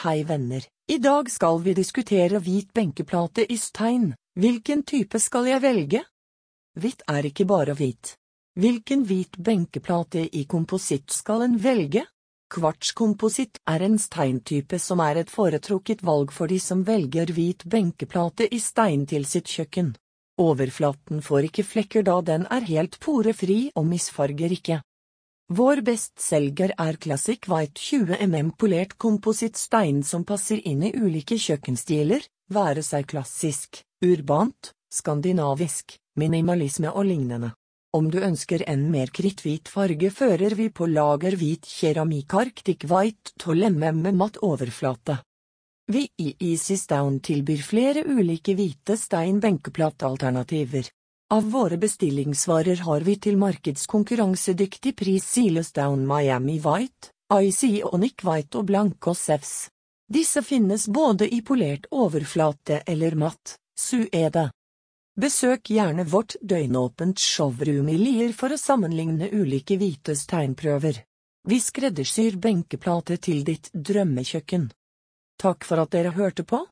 Hei venner, i dag skal vi diskutere hvit benkeplate i stein. Hvilken type skal jeg velge? Hvitt er ikke bare hvit. Hvilken hvit benkeplate i kompositt skal en velge? Kvartskompositt er en steintype som er et foretrukket valg for de som velger hvit benkeplate i stein til sitt kjøkken. Overflaten får ikke flekker da den er helt porefri og misfarger ikke. Vår bestselger er Classic White 20 mm polert komposittstein som passer inn i ulike kjøkkenstiler, være seg klassisk, urbant, skandinavisk, minimalisme og lignende. Om du ønsker en mer kritthvit farge fører vi på lager hvit keramikk Arctic White 12 mm med matt overflate. Vi i Easy Stone tilbyr flere ulike hvite stein benkeplatealternativer. Av våre bestillingsvarer har vi til markedskonkurransedyktig pris Sealestown Miami White, IC Onic White og Blanco Sefs. Disse finnes både i polert overflate eller matt, suede. Besøk gjerne vårt døgnåpent showroom i Lier for å sammenligne ulike hvites tegnprøver. Vi skreddersyr benkeplate til ditt drømmekjøkken. Takk for at dere hørte på.